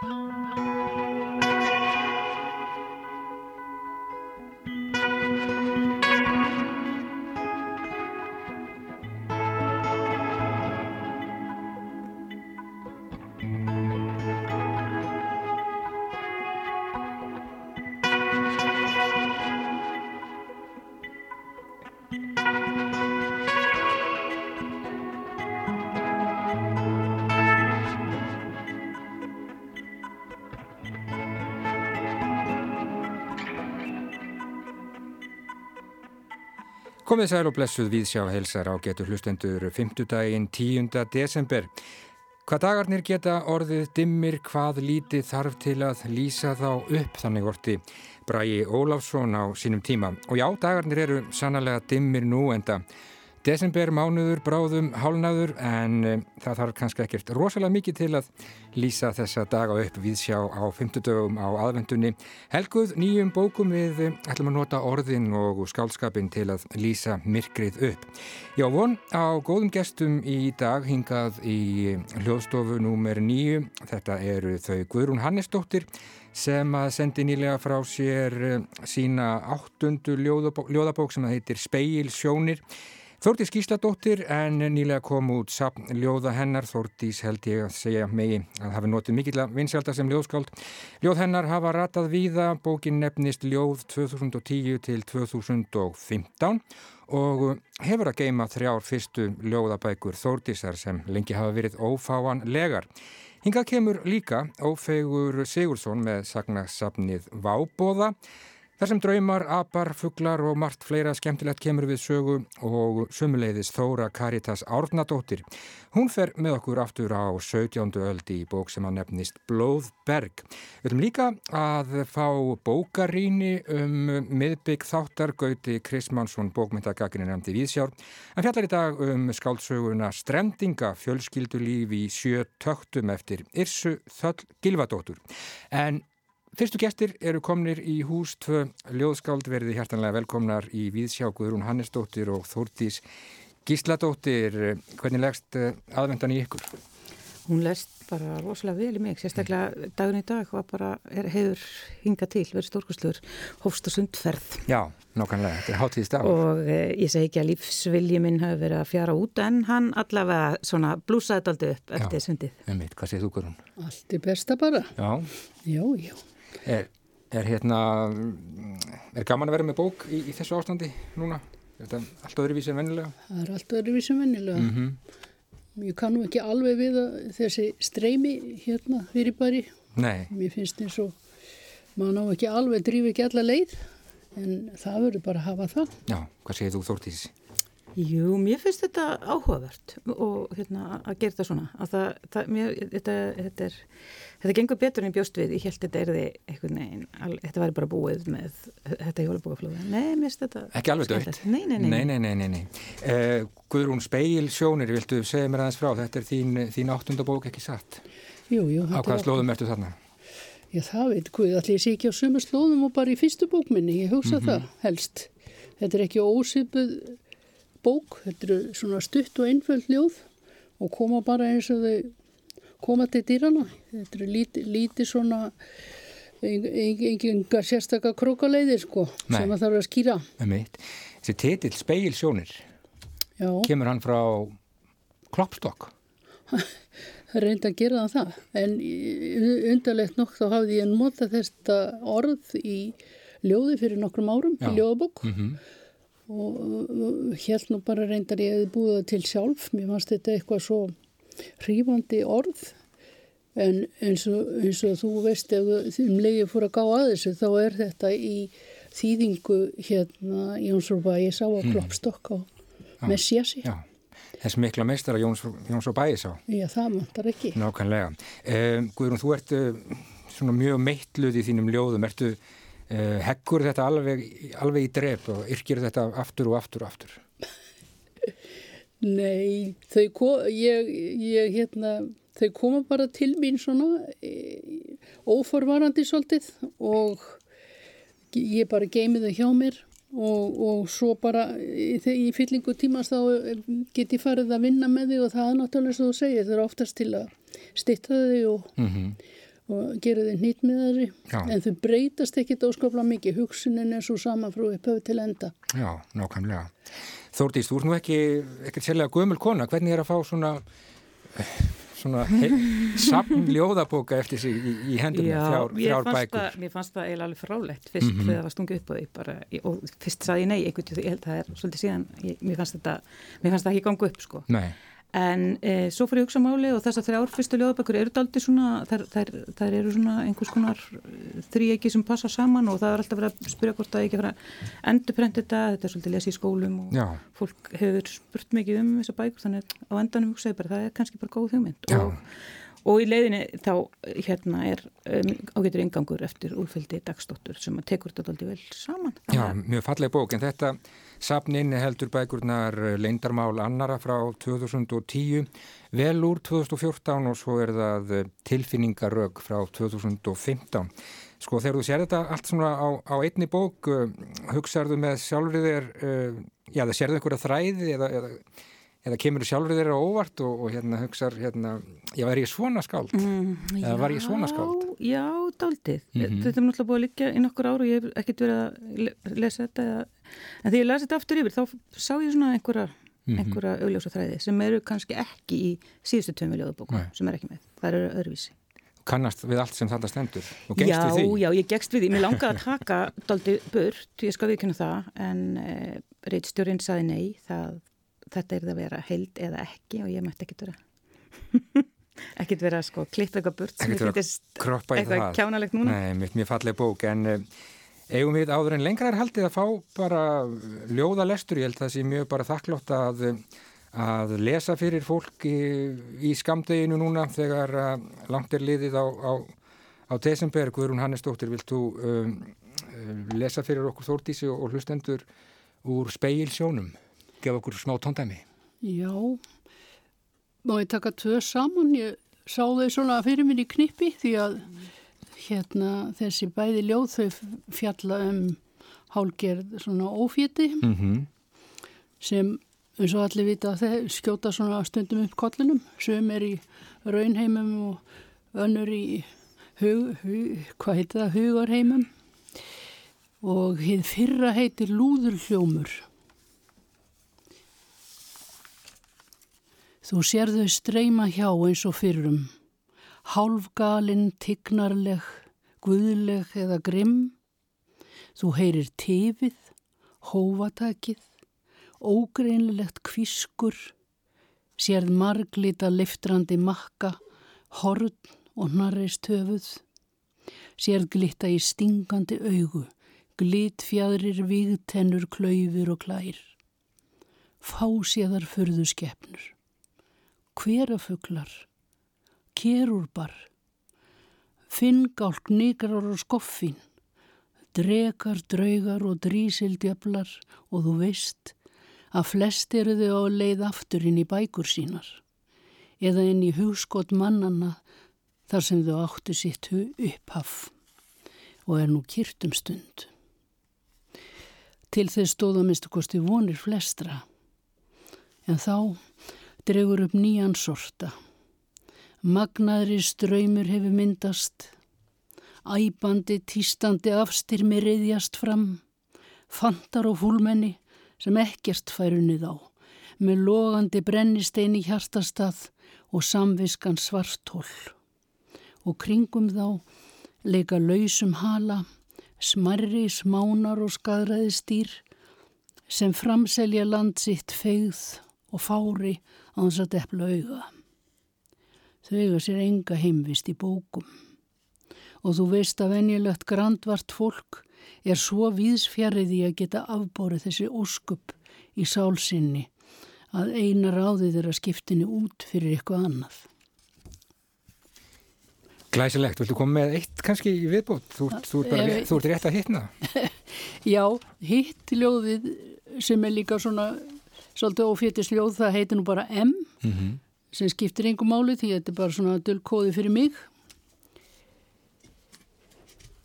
Música Komið sæl og blessuð við sjá helsar á getur hlustendur 5. daginn 10. desember. Hvað dagarnir geta orðið dimmir hvað lítið þarf til að lýsa þá upp þannig orti Bræi Óláfsson á sínum tíma. Og já, dagarnir eru sannlega dimmir nú enda Desember mánuður bráðum hálnaður en um, það þarf kannski ekkert rosalega mikið til að lýsa þessa daga upp við sjá á 50 dögum á aðvendunni. Helguð nýjum bókum við um, ætlum að nota orðin og skálskapin til að lýsa myrkrið upp. Já, von á góðum gestum í dag hingað í hljóðstofu númer nýju. Þetta eru þau Guðrún Hannesdóttir sem að sendi nýlega frá sér sína áttundu ljóðabók sem að heitir Speil sjónir. Þórtís Gísladóttir en nýlega kom út sapn ljóða hennar, Þórtís held ég að segja megi að hafi notið mikill að vinselda sem ljóðskáld. Ljóð hennar hafa ratað víða, bókin nefnist Ljóð 2010 til 2015 og hefur að geima þrjár fyrstu ljóðabækur Þórtísar sem lengi hafa verið ófáanlegar. Hingað kemur líka Ófegur Sigursson með sagnarsapnið Vábóða Þar sem draumar, apar, fugglar og margt fleira skemmtilegt kemur við sögu og sumuleiðis Þóra Karitas Árnadóttir. Hún fer með okkur aftur á 17. öldi í bók sem að nefnist Blóðberg. Við höfum líka að fá bókaríni um miðbygg þáttargauti Krismansson bókmyndagaginni nefndi Víðsjár. Hann fjallar í dag um skáldsöguna Strendinga fjölskyldulíf í sjö töktum eftir Irsu Þöll Gilvadóttur. En Fyrstu gestir eru komnir í hús tvö ljóðskáld verði hjartanlega velkomnar í Víðsjá Guðrún Hannesdóttir og Þórtís Gísladóttir. Hvernig legst eh, aðvendan í ykkur? Hún legst bara rosalega vel í mig, sérstaklega dagun í dag var bara, er, hefur hingað til, verið stórkustlur, hófst og sundferð. Já, nokkanlega, þetta er hátíðist dag. Og e, ég segi ekki að lífsvilji minn hafi verið að fjara út en hann allavega svona blúsaði aldrei upp eftir Já, sundið. Einmitt, hvað segir þú Guðrún? Allt er besta bara. Já. Já, já. Er, er hérna, er gaman að vera með bók í, í þessu ástandi núna? Er þetta allt öðruvísi en vennilega? Það er allt öðruvísi en vennilega. Mm -hmm. Ég kannu ekki alveg við þessi streymi hérna fyrir bari. Nei. Mér finnst eins og maður ná ekki alveg, drífi ekki alla leið, en það verður bara að hafa það. Já, hvað segir þú Þórtís? Jú, mér finnst þetta áhugavert og hérna að gera þetta svona. Að það, það, mér, þetta, þetta er Þetta gengur betur en bjóst við, ég held þetta er því eitthvað neginn, þetta væri bara búið með þetta hjólabókaflóða. Nei, mér finnst þetta... Ekki alveg dögt? Nei, nei, nei. Nei, nei, nei, nei, nei. Uh, Guðrún Speil sjónir, viltu segja mér aðeins frá, þetta er þín, þín áttundabók ekki satt? Jú, jú. Á hvaða slóðum ertu þarna? Já, það veit, hvað, allir ég sé ekki á sömu slóðum og bara í fyrstu bókminni, ég hugsa mm -hmm. það helst. Þetta er ekki ósipuð bók, þetta er svona stutt og einföld ljóð og koma bara eins og þau koma til dýrana. Þetta eru lítið líti svona engingar sérstakka krókaleiðir sko Nei. sem það þarf að skýra. Þessi titill Speil sjónir, Já. kemur hann frá Kloppstokk? Það reyndi að gera það en undarlegt nokk þá hafði ég notað þetta orð í ljóði fyrir nokkrum árum Já. í ljóðabokk mm -hmm. Og held nú bara reyndar ég hefði búið það til sjálf, mér fannst þetta eitthvað svo hrífandi orð. En eins og, eins og þú veist ef um leiði fór að gá að þessu þá er þetta í þýðingu hérna Jónsson Bæis á að hmm. kloppstokk á Messiasi Þess mikla meistar að Jóns, Jóns Bæis á. Já það möntar ekki. Nákvæmlega. Um, Guðrún þú ert uh, svona mjög meitluð í þínum ljóðum. Ertu heggur þetta alveg, alveg í drep og yrkir þetta aftur og aftur og aftur Nei, þau, ég, ég, hérna, þau koma bara til mín svona e, óforvarandi svolítið og ég bara geimi þau hjá mér og, og svo bara í, í fyllingu tímast þá e, get ég farið að vinna með þau og það er náttúrulega svo að segja þau eru oftast til að stitta þau og, mm -hmm. Og gera þið nýtt með þeirri en þau breytast ekkit áskapla mikið. Hugsunin er svo sama frá upphöfu til enda. Já, nákvæmlega. Þórdís, þú ert nú ekki ekkert sérlega gömul kona, hvernig er að fá svona svona samn ljóðabóka eftir sig í, í hendunum þrjár, þrjár bækur. það, Mér fannst það eiginlega alveg frálegt fyrst mm -hmm. þegar það var stungið upp á því bara, og fyrst saði ég nei, einhvern veginn, það er svolítið síðan, ég, mér fannst þetta mér fannst það ekki gangu upp sko. Nei En e, svo fyrir ég hugsa máli og þess að þrjár fyrstu ljóðabökkur eru daldi svona, þær, þær, þær eru svona einhvers konar e, þrýegi sem passa saman og það er alltaf verið að spyrja hvort það ekki fara að endurprenta þetta, þetta er svolítið lesið í skólum og Já. fólk hefur spurt mikið um þessa bækur þannig að á endanum hugsaði bara það er kannski bara góð hugmynd og, og í leiðinni þá hérna er um, ágætur yngangur eftir úrfyldi dagstóttur sem að tekur þetta aldrei vel saman. Já, mjög falleg bók en þetta Sapnin heldur bækurnar leindarmál annara frá 2010, vel úr 2014 og svo er það tilfinningarög frá 2015. Sko þegar þú sér þetta allt svona á, á einni bók, hugsaðu með sjálfrið þér, já það sérðu einhverja þræði eða, eða, eða kemur þú sjálfrið þér á óvart og, og hérna hugsaður, hérna, já var ég svona skáld? Mm, já, var ég svona skáld? Já, daldið. Mm -hmm. Þetta er náttúrulega búið að liggja í nokkur áru og ég hef ekkert verið að lesa þetta eða en þegar ég lasi þetta aftur yfir þá sá ég svona einhverja, mm -hmm. einhverja augljósa þræði sem eru kannski ekki í síðustu tveim miljóðabóku sem er ekki með, það eru öðruvísi Kannast við allt sem þetta stendur og gegst já, við því? Já, já, ég gegst við því, mér langaði að taka doldi burt, ég skal viðkynna það en eh, reitstjórin saði nei það, þetta er það að vera held eða ekki og ég mætti ekkert vera ekkert vera sko klipp eitthvað burt sem ég finnst eitthvað kjánalegt núna. Nei, mér, mér fallið bók en eh, eigum við áður en lengra er haldið að fá bara ljóða lestur, ég held að það sé mjög bara þakklátt að, að lesa fyrir fólk í, í skamdeginu núna þegar langt er liðið á, á, á desember. Guðrún Hannesdóttir, vilt þú um, lesa fyrir okkur þórtísi og hlustendur úr speilsjónum gefa okkur smá tóndæmi? Já. Má ég taka tvö saman? Ég sá þau svona fyrir mér í knippi því að hérna þessi bæði ljóð þau fjalla um hálgerð svona óféti. Mm -hmm. sem eins og allir vita þeir skjóta svona stundum upp kollinum. Sem er í raunheimum og önnur í hug, hug, hvað heitir það, hugarheimum. Og hið fyrra heitir Lúðurhljómur Þú sér þau streyma hjá eins og fyrrum hálfgalinn, tignarleg, guðleg eða grimm. Þú heyrir tifið, hófatakið, ógreinlegt kvískur, sérð marglita liftrandi makka, horn og narreist höfuð, sérð glitta í stingandi augu, glitfjadrir, vigtennur, klaufur og klær. Fáséðar fyrðu skeppnur, hverafuglar, kerúrbar, finngálk nýgrar og skoffin, drekar, draugar og drísildjöflar og þú veist að flest eru þau á leið aftur inn í bækur sínar eða inn í hugskott mannanna þar sem þau áttu sitt upphaf og er nú kyrtum stund. Til þess stóða minnstu kosti vonir flestra en þá dregur upp nýjan sorta. Magnaðri ströymur hefur myndast, æbandi, týstandi afstyrmi reyðjast fram, fantar og fúlmenni sem ekkert færunnið á, með logandi brennistein í hjartastað og samviskan svartól. Og kringum þá leika lausum hala, smarri, smánar og skadræði stýr sem framselja land sitt feigð og fári á þess að deppla auða. Þau eiga sér enga heimvist í bókum. Og þú veist að venjulegt grandvart fólk er svo víðsfjariði að geta afbórið þessi óskup í sálsinni að eina ráðið er að skiptinni út fyrir eitthvað annað. Glæsilegt, viltu koma með eitt kannski í viðbót? Þú, þú, ert, bara, þú ert rétt að hittna. Já, hittljóðið sem er líka svona svolítið ofétisljóð, það heitir nú bara M. Mm -hmm sem skiptir engum máli því þetta er bara svona dölkóði fyrir mig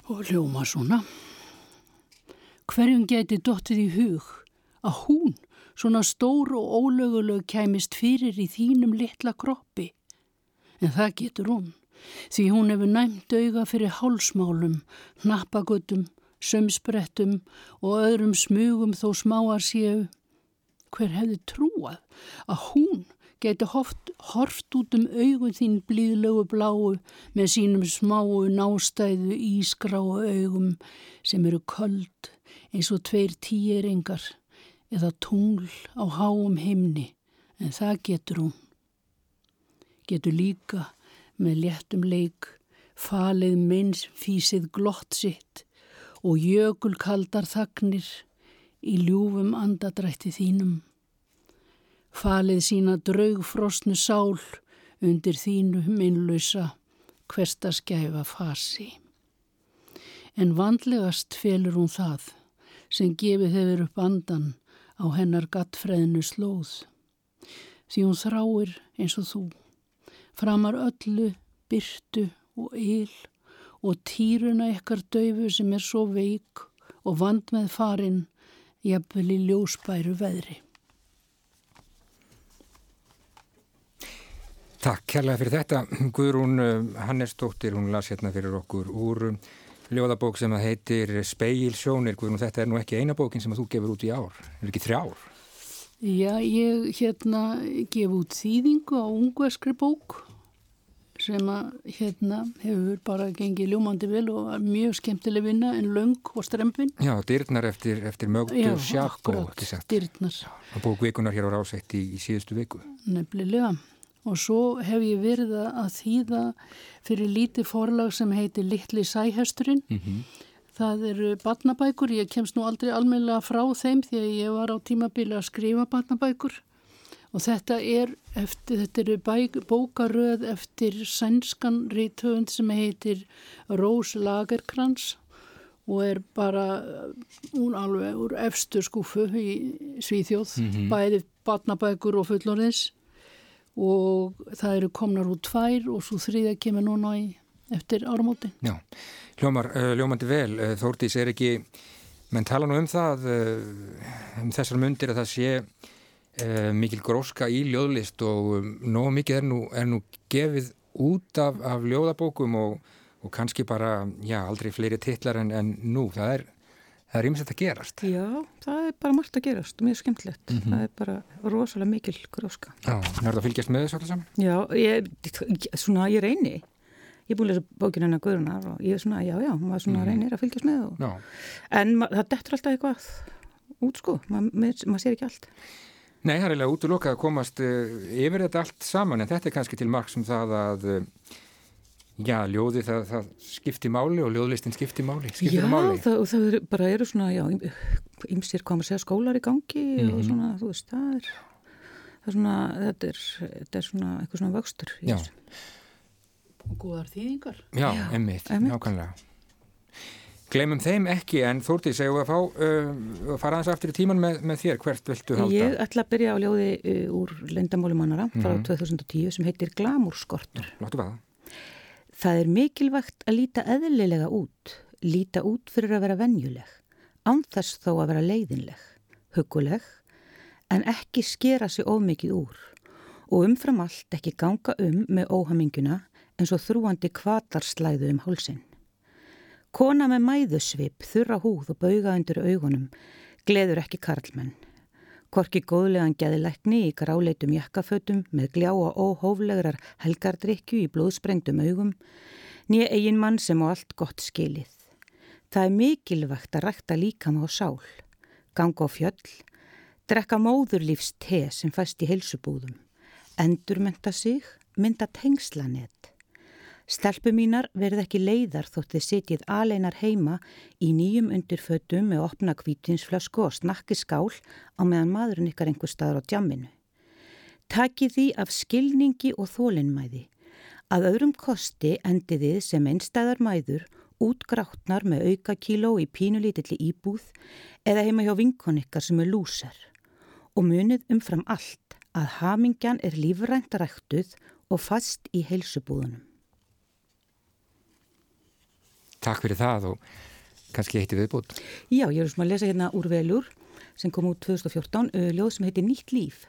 og hljóma svona hverjum geti dottið í hug að hún svona stór og ólöguleg kæmist fyrir í þínum litla kroppi en það getur hún því hún hefur næmt auga fyrir hálsmálum, hnappagötum, sömsbrettum og öðrum smugum þó smáar séu. Hver hefði trúað að hún geti hoft, horft út um augun þín blíðlögu bláu með sínum smáu nástæðu ískráu augum sem eru köld eins og tveir týjeringar eða tungl á háum himni en það getur hún. Getur líka með léttum leik falið minns físið glott sitt og jökulkaldar þagnir í ljúfum andadrætti þínum. Falið sína draugfrosnu sál undir þínu minnlösa hverstaskæfa fasi. En vandlegast felur hún það sem gefið hefur upp andan á hennar gattfræðinu slóð. Því hún þráir eins og þú, framar öllu, byrtu og yl og týruna ykkar döfu sem er svo veik og vand með farin jafnvel í ljósbæru veðri. Takk kærlega fyrir þetta. Guðrún eh, Hannesdóttir, hún las hérna fyrir okkur úr eh, ljóðabók sem að heitir Speil sjónir. Guðrún, þetta er nú ekki eina bókin sem að þú gefur út í ár. Er ekki þrjár? Já, ég hérna gef út þýðingu á ungveskri bók sem að hérna hefur bara gengið ljómandi vel og er mjög skemmtileg vinna en löng og strempin. Já, dyrnar eftir, eftir mögtu sjakko. Já, akkurat, dyrnar. Og bókvikunar hér á rásætti í, í síðustu viku. Nefnilega. Og svo hef ég verið að þýða fyrir lítið forlag sem heitir Littli Sæhesturinn. Mm -hmm. Það eru batnabækur, ég kemst nú aldrei almennilega frá þeim því að ég var á tímabili að skrifa batnabækur. Og þetta er eftir, þetta eru bæk, bókaröð eftir sænskan rítöfund sem heitir Rós Lagerkrans og er bara, hún alveg úr efstu skúfu í Svíþjóð, mm -hmm. bæði batnabækur og fullorðins og það eru komnar úr tvær og svo þriðja kemur núna í, eftir áramóti. Já, hljómar, uh, hljómandi vel, uh, Þórtís er ekki, menn tala nú um það, uh, um þessar mundir að það sé mikil gróska í ljóðlist og um, nóg mikið er nú, er nú gefið út af, af ljóðabókum og, og kannski bara, já, aldrei fleiri titlar en, en nú, það er það er ymsett að gerast. Já, það er bara margt að gerast mjög skemmtilegt. Mm -hmm. Það er bara rosalega mikil gróska. Já, nærðu að fylgjast með þessu alltaf saman? Já, ég, svona, ég reyni. Ég er búin að lesa bókinu hennar Guðrunar og ég er svona, já, já, maður svona mm reynir að fylgjast með og, en það dettur alltaf eitthvað út sko, maður mað sér ekki allt. Nei, það er eiginlega út og lokað að komast uh, yfir þetta allt saman en þetta er kannski til marg sem það að uh, Já, ljóði það, það skipti máli og ljóðlistin skipti máli. Skipti já, máli. það, það er, bara eru svona, já, ymsir koma að segja skólar í gangi mm -hmm. og mhm. svona, þú veist, það er, það er svona, þetta er, þetta er svona eitthvað svona vöxtur. Já. Og góðar þýðingar. Já, já emmitt, nákvæmlega. Gleimum þeim ekki, en Þórtið segjum við að fá, uh, fara aðeins aftur í tíman með, með þér, hvert viltu halda? Ég ætla að byrja á ljóði uh, úr Lendamáli mannara mm -hmm. frá 2010 sem heitir Glamúrskortur. Láttu hvað það? Er mikilvægt að líta eðlilega út, líta út fyrir að vera venjuleg, ánþess þó að vera leiðinleg, huguleg, en ekki skera sig ómikið úr og umfram allt ekki ganga um með óhaminguna eins og þrúandi kvatarslæðu um hálsin. Kona með mæðusvip, þurra húð og bauga undir augunum, gleður ekki karlmenn. Korki góðlegan geðilegni í gráleitum jakkafötum með gljáa óhóflegrar helgardrykju í blóðsprengdum augum, nýja eigin mann sem á allt gott skilið. Það er mikilvægt að rækta líkama á sál, ganga á fjöll, drekka móðurlífs te sem fæst í heilsubúðum, endurmenta sig, mynda tengslanett, Stelpu mínar verð ekki leiðar þótt þið setjið aleinar heima í nýjum undirfötum með opna kvítinsflösku og snakki skál á meðan maðurinn ykkar einhver staður á djamminu. Takið því af skilningi og þólinnmæði. Að öðrum kosti endiðið sem einstæðar mæður útgráttnar með auka kíló í pínulítilli íbúð eða heima hjá vinkon ykkar sem er lúsar. Og munið umfram allt að hamingjan er lífrænt ræktuð og fast í heilsubúðunum. Takk fyrir það og kannski eitt í viðbútt. Já, ég er sem að lesa hérna úr velur sem kom út 2014, ljóð sem heitir Nýtt líf.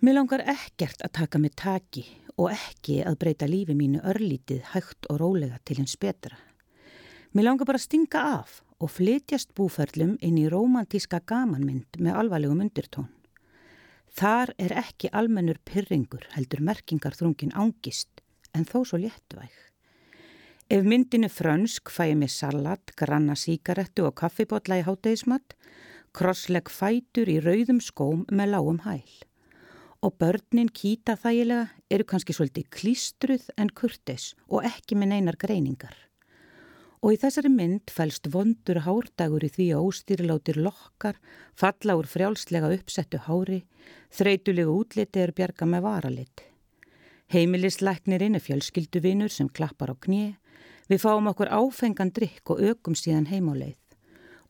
Mér langar ekkert að taka með taki og ekki að breyta lífi mínu örlítið hægt og rólega til hins betra. Mér langar bara að stinga af og flytjast búferlum inn í romantíska gamanmynd með alvarlegum undirtón. Þar er ekki almennur pyrringur heldur merkingar þrungin ángist en þó svo léttvæg. Ef myndinu frönsk fæ ég mér salat, granna síkarettu og kaffibotla í háttegismat, krossleg fætur í rauðum skóm með lágum hæl. Og börnin kýta þægilega eru kannski svolítið klístruð en kurtis og ekki með neinar greiningar. Og í þessari mynd fælst vondur hárdagur í því að óstýrilátir lokkar, falla úr frjálslega uppsettu hári, þreytulegu útliti er bjarga með varalit. Heimilisleiknirinn er fjölskylduvinur sem klappar á knið, við fáum okkur áfengan drikk og ökum síðan heimáleið.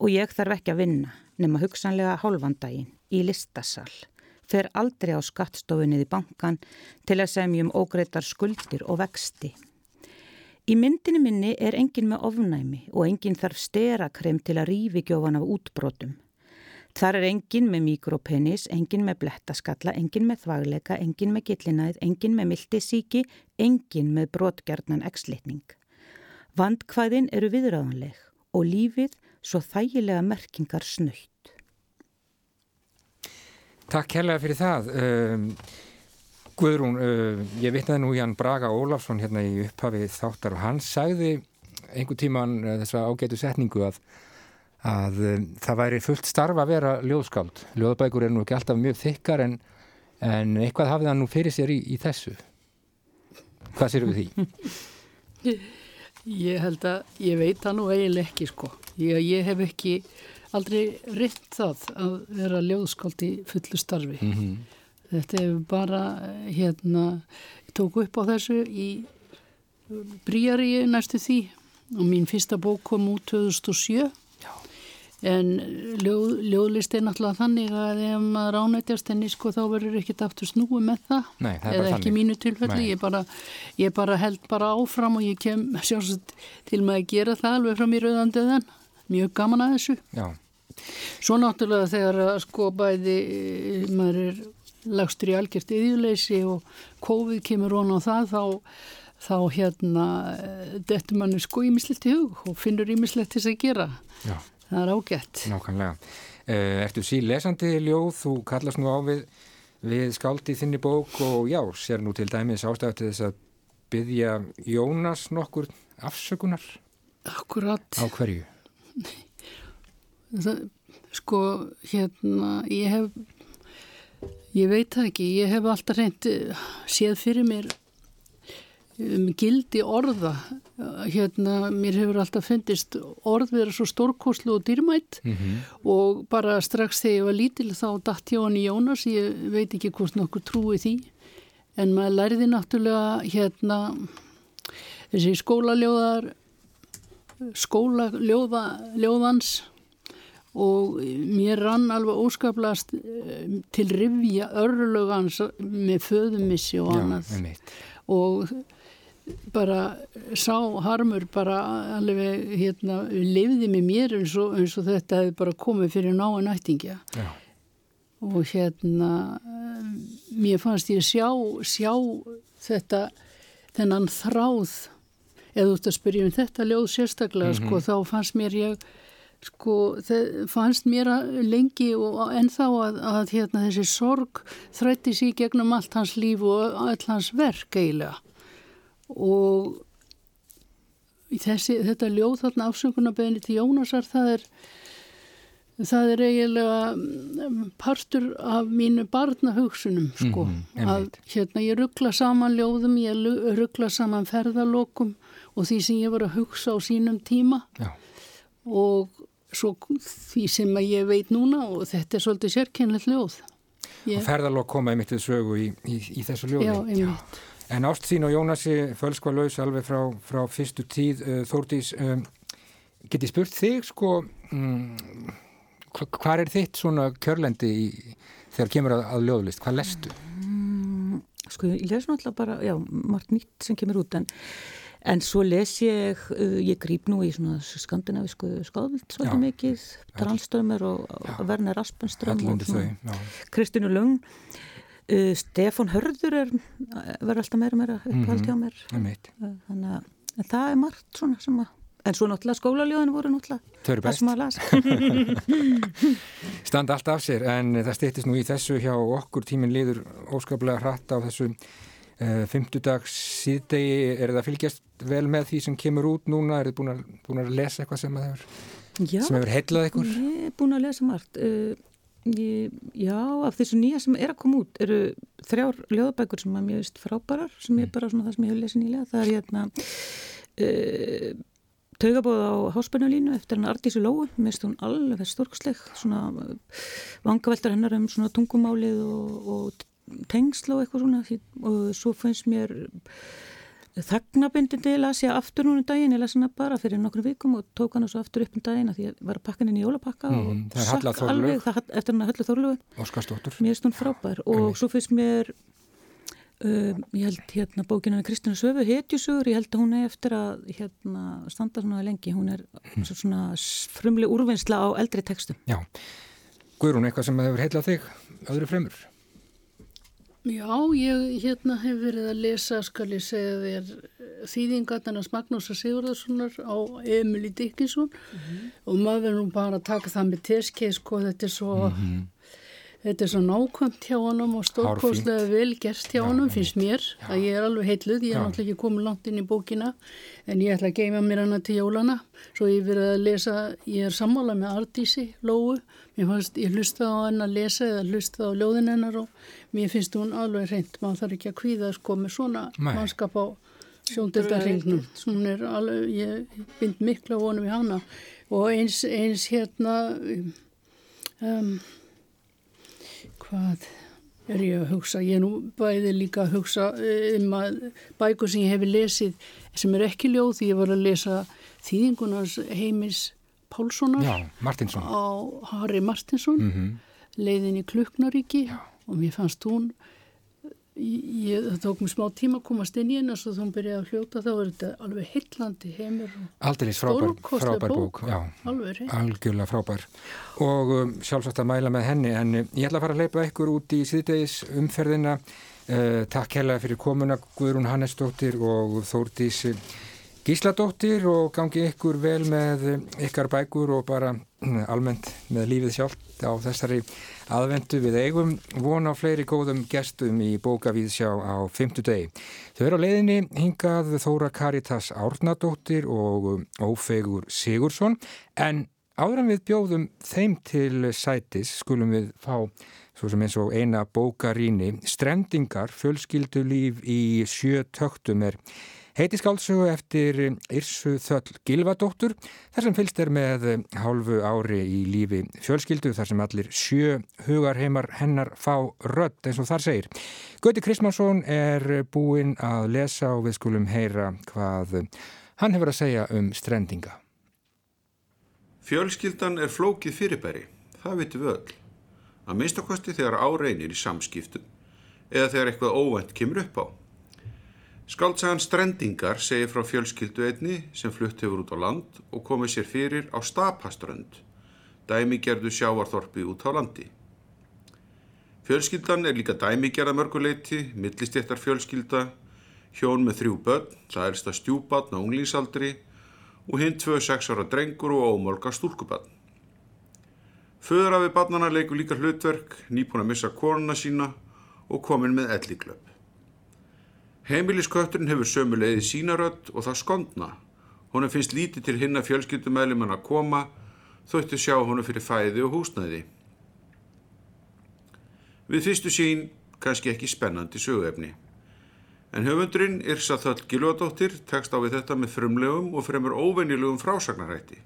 Og ég þarf ekki að vinna, nema hugsanlega hálfandaginn, í listasal. Fer aldrei á skattstofunnið í bankan til að semjum ógreitar skuldir og vexti. Í myndinu minni er engin með ofnæmi og engin þarf sterakrem til að rífi gjófan af útbrotum. Þar er engin með mikropenis, engin með blettaskalla, engin með þvagleika, engin með gillinæð, engin með mildisíki, engin með brotgjarnan ekslitning. Vandkvæðin eru viðræðanleg og lífið svo þægilega merkingar snöytt. Takk kærlega fyrir það. Um, Guðrún, uh, ég vitnaði nú Ján Braga Ólafsson hérna í upphafið þáttar og hann sagði einhver tíman uh, þessa ágætu setningu að, að um, það væri fullt starfa að vera ljóðskáld. Ljóðabækur er nú ekki alltaf mjög þykkar en, en eitthvað hafið hann nú fyrir sér í, í þessu. Hvað sér við því? Ég held að ég veit það nú eiginlega ekki sko. Ég, ég hef ekki aldrei ritt það að vera ljóðskáld í fullu starfi. Mm -hmm. Þetta hefur bara, hérna, ég tók upp á þessu í Bríaríu næstu því og mín fyrsta bók kom út 2007 Já. En ljóð, ljóðlist er náttúrulega þannig að ef maður ánættjast henni sko þá verður ekkert aftur snúi með það, Nei, það eða ekki þannig. mínu tilfelli, ég bara, ég bara held bara áfram og ég kem sjálfsagt til maður að gera það alveg frá mér auðandeðan, mjög gaman að þessu. Já. Svo náttúrulega þegar sko bæði maður er lagstur í algjört yðjuleysi og COVID kemur von á það þá, þá hérna dettur manni sko ímislegt í hug og finnur ímislegt þess að gera Já. Það er ágætt Nákvæmlega. Uh, ertu sí lesandi ljóð, þú kallast nú á við, við skáldi þinni bók og já, sér nú til dæmis ástæðu til þess að byggja Jónas nokkur afsökunar Akkurat á hverju? það, sko hérna ég hef Ég veit það ekki, ég hef alltaf reynd séð fyrir mér um, gildi orða, hérna mér hefur alltaf fundist orð vera svo stórkoslu og dýrmætt mm -hmm. og bara strax þegar ég var lítil þá dætt hjá hann í Jónas, ég veit ekki hvort nokkur trúi því, en maður læriði náttúrulega hérna þessi skólaljóðar, skólaljóðans og mér rann alveg óskaplast eh, til rivja örlugans með föðumissi og annað. Já, og bara sá harmur bara alveg hérna lifði með mér eins og, eins og þetta hefði bara komið fyrir náa nættingja og hérna mér fannst ég sjá, sjá þetta þennan þráð. Eða þú ert að spyrja um þetta ljóð sérstaklega mm -hmm. sko þá fannst mér ég sko það fannst mér lengi og ennþá að, að hérna, þessi sorg þrætti sér gegnum allt hans líf og all hans verk eiginlega og þessi, þetta ljóð þarna afsökunarbeginni til Jónasar það er það er eiginlega mm, partur af mínu barnahugsunum sko mm -hmm, að hérna ég ruggla saman ljóðum ég ruggla saman ferðalokum og því sem ég var að hugsa á sínum tíma Já. og svo því sem ég veit núna og þetta er svolítið sérkennilegt ljóð. Ég... Og ferðalokk koma einmitt við sögu í, í, í þessu ljóði. Já, einmitt. En ást þín og Jónasi fölskva laus alveg frá, frá fyrstu tíð, uh, Þórdís, um, get ég spurt þig sko, um, hvað er þitt svona kjörlendi í, þegar kemur að, að ljóðlist? Hvað lestu? Mm, sko, ég les náttúrulega bara, já, margt nýtt sem kemur út, en En svo les ég, uh, ég grýp nú í svona skandinavisku skáðvilt svolítið já, mikið, Trálströmmur og Werner Aspenström og Kristinu Lung. Uh, Stefan Hörður er verður alltaf meira meira upphald hjá mér. mm -hmm. þannig að það er margt svona sem að en svo náttúrulega skólaljóðin voru náttúrulega það sem að lasa Standa allt af sér en það stýttist nú í þessu hjá okkur. Tímin liður óskaplega hratt á þessu uh, fymtudags síðdegi er það fylgjast vel með því sem kemur út núna? Er þið búin, búin að lesa eitthvað sem hefur, hefur heillað ykkur? Já, ég er búin að lesa margt. Uh, Ég, já, af þessu nýja sem er að koma út eru þrjár ljóðabækur sem er mjög vist frábærar sem er mm. bara svona það sem ég hef lesið nýlega. Það er hérna uh, taugabóð á háspennulínu eftir hann Ardísu Lóu, mér finnst hún alveg stórksleg, svona vangaveltar hennar um svona tungumálið og, og tengsl og eitthvað svona. Og svo finnst mér þagnabindindi las ég aftur núna um daginn, ég las hana bara fyrir nokkru vikum og tók hana svo aftur upp um daginn að ég var að pakka henni í jólapakka mm, og sakk alveg það, eftir hana Höllu Þorlu mér finnst hún frábær og Æ. svo finnst mér um, ég held hérna bókinu Kristina Söfu hetjusugur, ég held að hún er eftir að hérna, standa svona lengi. Hún er mm. svona frumli úrvinnsla á eldri textu Já, Guðrún, eitthvað sem hefur heilað þig öðru fremur Já, ég hérna hef verið að lesa, skal ég segja þér, þýðingarnarnas Magnúsa Sigurðarssonar á Emilí Dickinson mm -hmm. og maður verður nú bara að taka það með teskeið, sko, þetta er svo... Mm -hmm. Þetta er svo nákvæmt hjá honum og stórkoslega vel gerst hjá honum, finnst mér, já. að ég er alveg heitluð, ég er náttúrulega ekki komið langt inn í bókina, en ég ætla að geima mér hana til jólana, svo ég verið að lesa, ég er sammála með Ardísi, Lóu, mér fannst, ég hlusta á henn að lesa eða hlusta á ljóðin hennar og mér finnst hún alveg reynd, maður þarf ekki að kvíða sko með svona Nei. mannskap á sjóndildarregnum hún er alveg, ég bind miklu að vonum í hana. Og eins, eins hérna um, hvað er ég að hugsa, ég er nú bæði líka að hugsa um að bækur sem ég hefði lesið sem er ekki ljóð því ég var að lesa þýðingunars heimis Pálssonar Já, á Harry Martinsson mm -hmm. leiðin í Kluknaríki Já. og mér fannst hún ég, það tók mér smá tíma að komast inn í henn og svo þá byrjaði að hljóta þá er þetta alveg hillandi heimur Aldrei frábær, frábær bók, bók. alveg algjörlega frábær. Og um, sjálfsagt að mæla með henni en uh, ég ætla að fara að leipa ykkur út í síðdegis umferðina. Uh, takk hella fyrir komuna Guðrún Hannesdóttir og Þórdís Gísladóttir og gangi ykkur vel með ykkar bækur og bara almennt með lífið sjálft á þessari aðvendu við eigum von á fleiri góðum gestum í bókavíðsjá á fymtu degi. Þau eru á leiðinni hingað Þóra Karitas Árnadóttir og Ófegur Sigursson en áður en við bjóðum þeim til sætis skulum við fá svo sem eins og eina bókaríni. Strendingar, fjölskyldu líf í sjö töktum er Heiti skálsögu eftir Irsu Þöll Gilvadóttur þar sem fylst er með hálfu ári í lífi fjölskyldu þar sem allir sjö hugarheimar hennar fá rödd eins og þar segir. Gauti Krismansson er búinn að lesa og við skulum heyra hvað hann hefur að segja um strendinga. Fjölskyldan er flókið fyrirbæri, það vitum við öll. Að minnstakosti þegar áreinir í samskiptum eða þegar eitthvað óvænt kemur upp á. Skaldsagan Strendingar segir frá fjölskyldu einni sem flutt hefur út á land og komið sér fyrir á Stapaströnd, dæmigerðu sjávarþorpi út á landi. Fjölskyldan er líka dæmigerða mörguleiti, millistéttar fjölskylda, hjón með þrjú börn, það ersta stjúbatn á unglísaldri og hinn tvö sex ára drengur og ómolga stúlkubatn. Föður af við barnana leikur líka hlutverk, nýpun að missa koruna sína og komin með elliklöp. Heimiliskötturinn hefur sömu leiði sínarödd og það skondna. Hún finnst lítið til hinna fjölskyldumælimann að koma, þóttu sjá hún fyrir fæði og húsnæði. Við fyrstu sín kannski ekki spennandi söguefni. En höfundurinn Irsa Þöll Gilvadóttir tekst á við þetta með frumlegum og fremur óvennilegum frásagnarætti.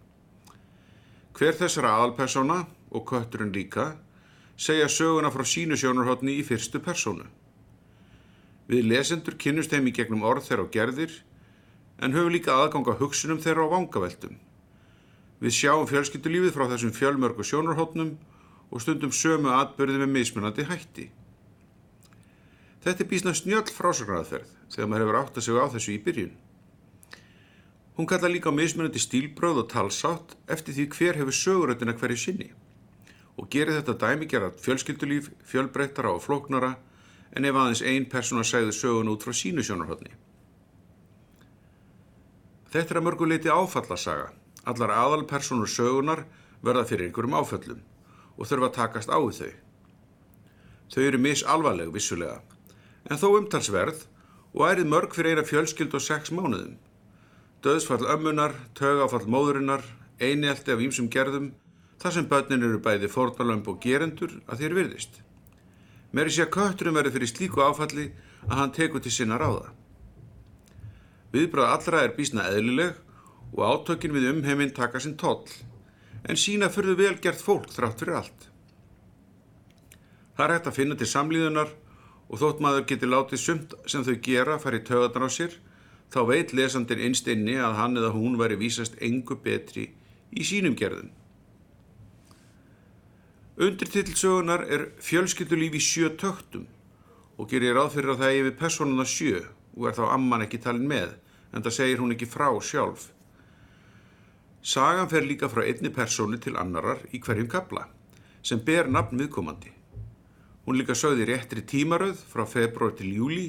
Hver þessara aðalpersona og kötturinn líka segja söguna frá sínu sjónarhóttni í fyrstu personu. Við lesendur kynnust þeim í gegnum orð þeirra á gerðir en höfum líka aðganga hugsunum þeirra á vangaveltum. Við sjáum fjölskyldulífið frá þessum fjölmörgu sjónarhóttnum og stundum sömu atbyrði með mismunandi hætti. Þetta er bísna snjöll frásagræðferð þegar maður hefur átt að segja á þessu í byrjun. Hún kalla líka mismunandi stílbröð og talsátt eftir því hver hefur söguröndina hverju sinni og gerir þetta dæmigerað fjölskyldulíf, fjölbreytara og flóknara en ef aðeins ein persóna segði sögun út frá sínu sjónarhóttni. Þetta er að mörguleiti áfallasaga. Allar aðalpersonur sögunar verða fyrir einhverjum áföllum og þurfa að takast á þau. Þau eru misalvarleg vissulega, en þó umtalsverð og ærið mörg fyrir eina fjölskyld og sex mánuðum. Döðsfall ömmunar, tögafall móðurinnar, einelti af ímsum gerðum, þar sem börnin eru bæði fórnalömb og gerendur að þér virðist. Mér er sér að kötturum verður fyrir slíku áfalli að hann tekur til sinna ráða. Viðbröð allra er bísna eðlileg og átökin við umheiminn taka sinn toll, en sína fyrir velgert fólk þrátt fyrir allt. Það er hægt að finna til samlíðunar og þótt maður getur látið sumt sem þau gera fari töðan á sér, þá veit lesandin einst inni að hann eða hún væri vísast engu betri í sínum gerðum. Undirtillsögunar er fjölskyldulífi sjö töktum og gerir ráð fyrir að það er yfir personuna sjö og er þá amman ekki talin með, en það segir hún ekki frá sjálf. Sagan fer líka frá einni persónu til annarar í hverjum kabla, sem ber nafn viðkomandi. Hún líka sögði réttri tímaröð frá februar til júli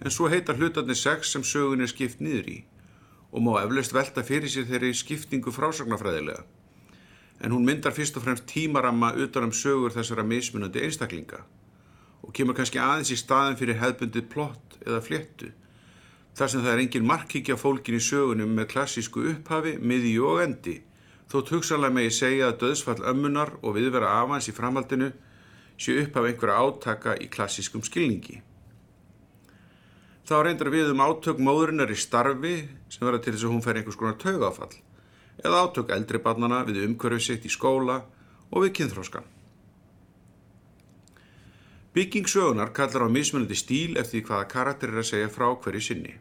en svo heita hlutarnir sex sem sögun er skipt niður í og má eflaust velta fyrir sér þeirri skiptingu frásagnarfræðilega. En hún myndar fyrst og fremst tímaramma utan um sögur þessara mismunandi einstaklinga og kemur kannski aðeins í staðin fyrir hefbundið plott eða fléttu þar sem það er engin markíkja fólkin í sögunum með klassísku upphafi, miði og endi þótt hugsanlega megi segja að döðsfall ömmunar og viðvera afans í framhaldinu sé upp af einhverja átaka í klassískum skilningi. Þá reyndar við um átök móðurinnar í starfi sem verða til þess að hún fær einhvers konar taugafall eða átök eldri barnana við umhverfið sitt í skóla og við kynþróskan. Bygging sögunar kallar á mismunandi stíl eftir hvaða karakter er að segja frá hverju sinni.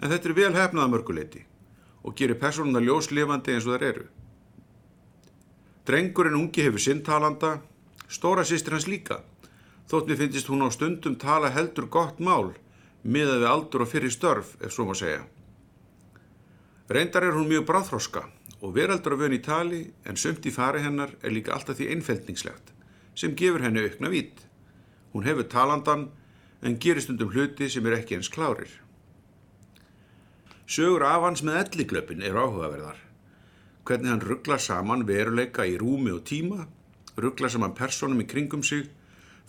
En þetta er vel hefnaða mörguleiti og gerir personuna ljóslefandi eins og þar eru. Drengurinn ungi hefur sinntalanda Stóra sýstir hans líka. Þótt mér finnist hún á stundum tala heldur gott mál miðað við aldur og fyrir störf, ef svo má segja. Reyndar er hún mjög bráðþróska og veraldur að vöna í tali en sumt í fari hennar er líka alltaf því einfeldningslegt sem gefur henni aukna vít. Hún hefur talandan en gerir stundum hluti sem er ekki eins klárir. Sögur af hans með elliglöpin er áhugaverðar. Hvernig hann rugglar saman veruleika í rúmi og tíma ruggla saman personum í kringum sig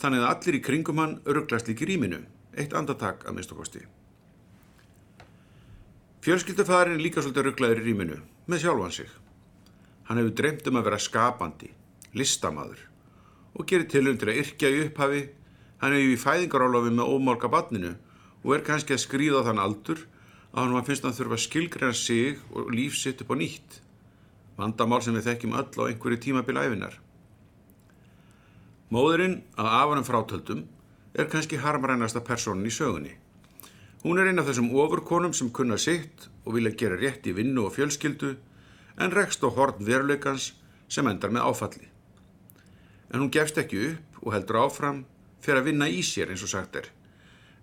þannig að allir í kringum hann rugglast líki rýminu, eitt andartak að minnstakosti. Fjölskyldufæðarinn er líka svolítið rugglaður í rýminu, með sjálfan sig. Hann hefur dreymt um að vera skapandi, listamaður og gerir tilum til að yrkja í upphafi, hann hefur í fæðingarálofi með ómálka badninu og er kannski að skrýða þann aldur að hann finnst að hann þurfa að skilgreina sig og lífsitt upp á nýtt. Vandamál sem við þekkjum öll á einhverju tímabilæfinar. Móðurinn að afanum frátöldum er kannski harmarænasta personin í sögunni. Hún er eina af þessum ofurkonum sem kunna sitt og vilja gera rétt í vinnu og fjölskyldu en rekst á horn veruleikans sem endar með áfalli. En hún gefst ekki upp og heldur áfram fyrir að vinna í sér eins og sagt er.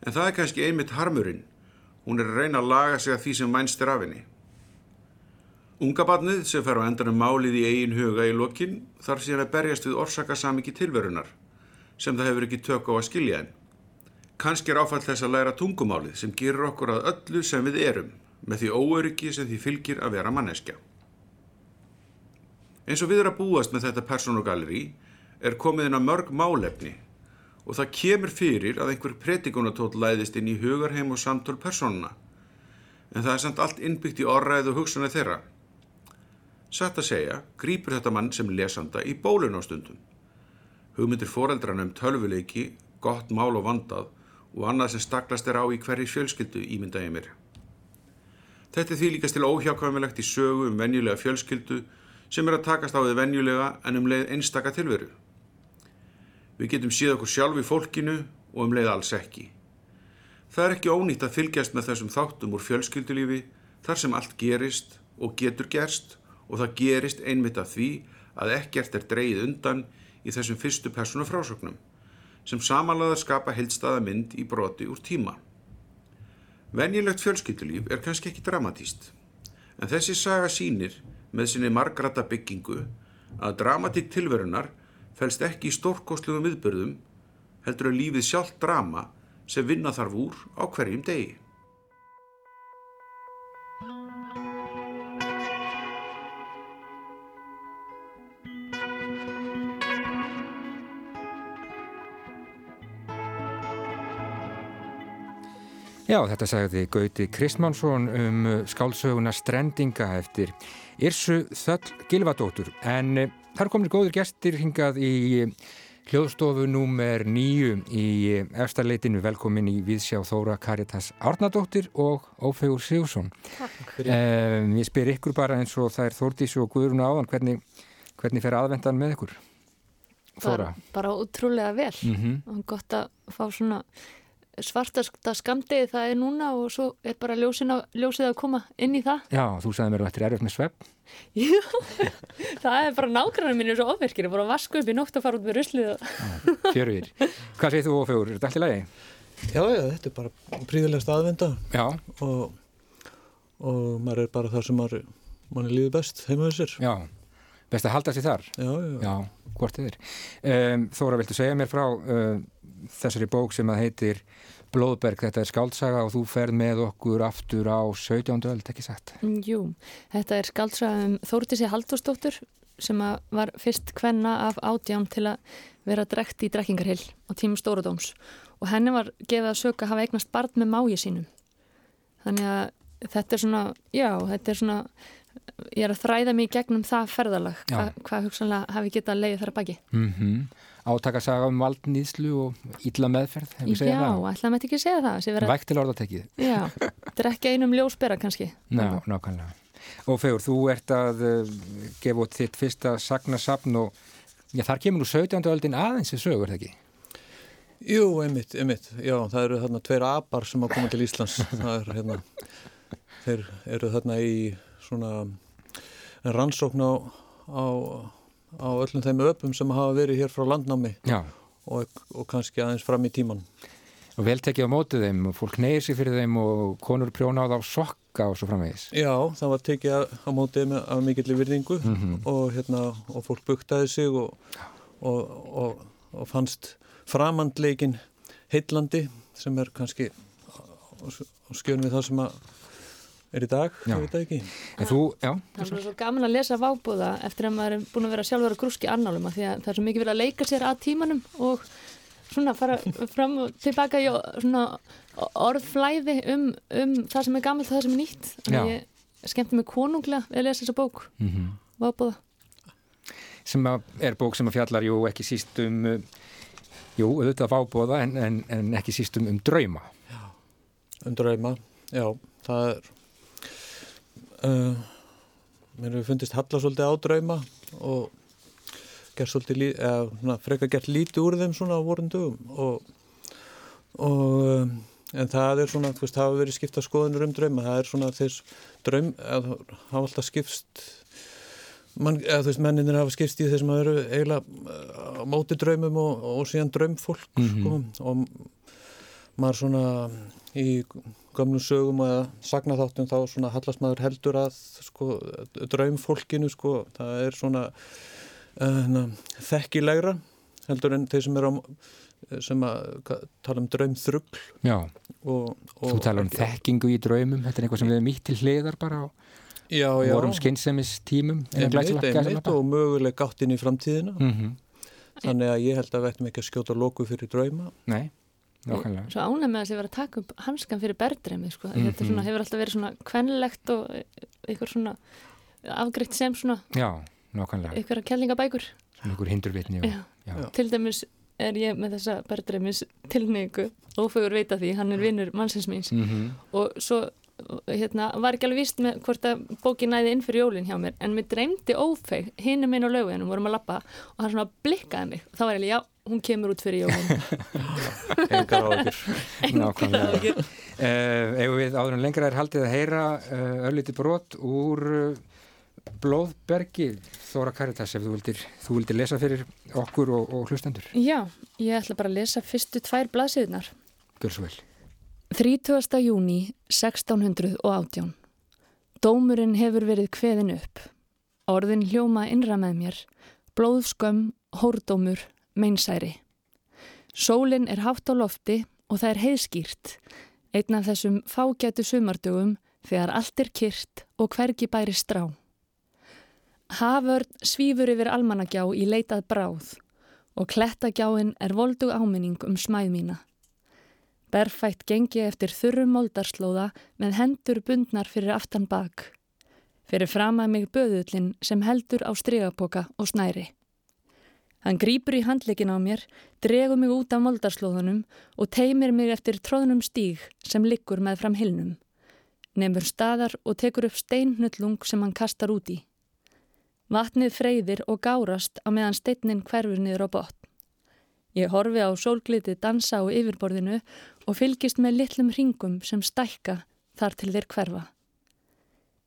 En það er kannski einmitt harmurinn. Hún er að reyna að laga sig að því sem vænst er af henni. Ungabarnið sem fer á endanum málið í eigin huga í lokin þarf síðan að berjast við orsakasamiki tilverunar sem það hefur ekki tök á að skilja en. Kanski er áfall þess að læra tungumálið sem gerur okkur að öllu sem við erum með því óöryggi sem því fylgir að vera manneskja. Eins og við erum að búast með þetta personogalleri er komið inn á mörg málefni og það kemur fyrir að einhver pretikunatótt læðist inn í hugarheim og samtól personuna en það er samt allt innbyggt í orðræð og hugsanir þeirra. Satt að segja, grýpur þetta mann sem lesanda í bólun á stundum. Hugmyndir foreldran um tölvuleiki, gott mál og vandað og annað sem staklast er á í hverju fjölskyldu ímyndaði mér. Þetta er því líkast til óhjákvæmilegt í sögu um venjulega fjölskyldu sem er að takast á því venjulega en um leið einstaka tilveru. Við getum síð okkur sjálf í fólkinu og um leið alls ekki. Það er ekki ónýtt að fylgjast með þessum þáttum úr fjölskyldulífi þar sem allt gerist og getur gerst og það gerist einmitt af því að ekkert er dreyið undan í þessum fyrstu persónu frásögnum sem samanlega skapa heilstaða mynd í broti úr tíma. Venjilegt fjölskyldulíf er kannski ekki dramatíst en þessi saga sínir með sinni margrata byggingu að dramatík tilverunar fælst ekki í stórkostlugum viðbörðum heldur að lífið sjálf drama sem vinna þarf úr á hverjum degi. Já, þetta sagði Gauti Kristmánsson um skálsöguna Strendinga eftir Irsu Þöll Gilvadóttur. En eh, þar komir góður gestir hingað í hljóðstofu númer nýju í eftirleitinu. Velkomin í Viðsjá Þóra Karitas Árnadóttir og Ófegur Sigursson. Takk fyrir. Um, ég spyr ykkur bara eins og það er Þórdís og Guðrún áðan, hvernig, hvernig fer aðvendan með ykkur? Þóra? Bara, bara útrúlega vel. Mm -hmm. og gott að fá svona svartasta skamdegi það er núna og svo er bara ljósið að koma inn í það. Já, þú sagði mér að þetta er erfitt með svepp. Jú, það er bara nákvæmlega mínu svo ofverkir, bara að vaska upp í nótt og fara út með ruslið. og- Fjörur. Hvað segir þú Ófegur? Er þetta allt í lagi? Já, já, þetta er bara príðilegst aðvenda Já, og, og maður er bara þar sem maður, mann líður best heima þessir. já. Best að halda sér þar. Já, já, Já, hvort þið er. Um, Þóra, viltu segja mér frá uh, þessari bók sem að heitir Blóðberg, þetta er skáldsaga og þú ferð með okkur aftur á 17. öld, ekki satt? Jú, þetta er skaldsaðum Þórdísi Halldórsdóttur sem að var fyrst kvenna af átján til að vera drekt í drekkingarhill á tímum Stóradóms og henni var gefið að söka að hafa eignast barn með mági sínum. Þannig að þetta er svona, já, þetta er svona, ég er að þræða mig gegnum það ferðalag, hva, hvað hugsanlega hafi getað leiðið þar að baki. Mm Átakasaga um valdnýðslu og illa meðferð, hefur Já, segja það? ætlaðum þetta ekki að segja það, vera, Vægt til orðatekið. já, drekka einum ljósbera kannski. Ná, nákvæmlega. Og Fegur, þú ert að uh, gefa út þitt fyrsta sagnasafn og já, þar kemur nú 17. öldin aðeins við sögur, það ekki? Jú, einmitt, einmitt. Já, það eru þarna tveir apar sem að koma til Íslands. Það er hérna, þeir eru þarna í svona rannsókn á, á, á öllum þeim öpum sem hafa verið hér frá landnámi og, og kannski aðeins fram í tíman. Og vel tekið á mótið þeim og fólk neyðir sig fyrir þeim og konur prjóna á sokka og svo framvegis. Já, það var tekið á mótið með, af mikilli virðingu Mhm. og, hérna, og fólk buktaði sig og, og, og, fannst framandleikin heillandi sem er kannski á skjön við það sem að er í dag, Já. ég veit það ekki. En þú, já, Það er svo gaman að lesa vábúða eftir að maður er búin að vera sjálfur að grúski annálum af því að það er svo mikið verið að leika sér að tímanum og svona fara fram og tilbaka í svona orðflæði um, um það sem er gamalt og það sem er nýtt. Já. ég skemmti mig konunglega við að lesa þessa bók, mm vábúða. sem að er bók sem að fjallar jú ekki síst um jú, auðvitað vábóða en, en, en ekki síst um, um drauma Um drauma, já, það er uh, mér hefur fundist halla svolítið á drauma og gert svolítið lí, eða, svona, freka gert lítið úr þeim svona á vorum dögum og, og um, en það er svona, þú veist, hafa verið skipta skoðunur um drauma, það er svona þess draum, eða, hafa alltaf skipst Man, eða, þú veist, menninir hafa skipst í þessum að eru eiginlega á móti draumum og, og síðan draumfólk sko, og maður svona í gömlum sögum eða sagnaþáttum þá svona hallast maður heldur að sko draumfólkinu sko það er svona uh, þekkilegra heldur en þeir sem er á sem að tala um draumþrugl og, og þú talar um ekki- þekkingu í draumum þetta er eitthvað sem við erum ítt til hliðar bara já, vorum skynnsemis tímum einmitt, einmitt og möguleg gátt inn í framtíðina. Mm -hmm. þannig að ég held að við ættum ekki að skjóta loku fyrir drauma. Nei, Svo ánæg með að sé vera að taka upp hanskan fyrir berðdreimi, sko. Mhm. Þetta svona, hefur alltaf verið svona kvenlegt og eitthvað svona afgreitt sem svona Já, nákvæmlega, eitthvað kellingabækur. einhver hindurvitni og. Til dæmis er ég með þessa berðdreimis tilneigu ófegur veit að því, hann er vinnur mannsins míns Mm og svo hérna, var ekki alveg víst með hvort að bókin næði inn fyrir jólinn hjá mér en mér dreymdi ófeg hinn minn á lauginum vorum að lappa og hann svona blikkaði mig. Og þá var ég já, hún kemur út fyrir jólinn engar á okkur Nákvæmlega. uh, Ef við áður en lengra er haldið að heyra uh, örlítið brot úr uh, Blóðbergi Þóra Karitas ef þú vildir, þú vildir lesa fyrir okkur og, og hlustendur. Já, ég ætla bara að lesa fyrstu tvær blaðsíðunar Gjör svo vel 30. júni 1618 Dómurinn hefur verið kveðin upp Orðin hljóma innra með mér Blóðskömm, hórdómur, meinsæri Sólinn er hátt á lofti og það er heiðskýrt, einn af þessum fágætu sumardugum þegar allt er kyrt og hvergi bæri strá. Haförn svífur yfir almanagjá í leitað bráð og klettagjáin er voldug áminning um smæð mína. Berfætt gengi eftir þurrum moldarslóða með hendur bundnar fyrir aftan bak. Fyrir fram að mig böðullin sem heldur á stregapoka og snæri. Hann grýpur í handleikin á mér, dregur mig út af moldarslóðunum og teimir mig eftir tróðnum stíg sem liggur með fram hilnum. Nefnur staðar og tekur upp steinnullung sem hann kastar út í. Vatnið freyðir og gárast á meðan steinnin hverfur niður á botn. Ég horfi á sólglitið dansa á yfirborðinu og fylgist með litlum ringum sem stækka þar til þeir hverfa.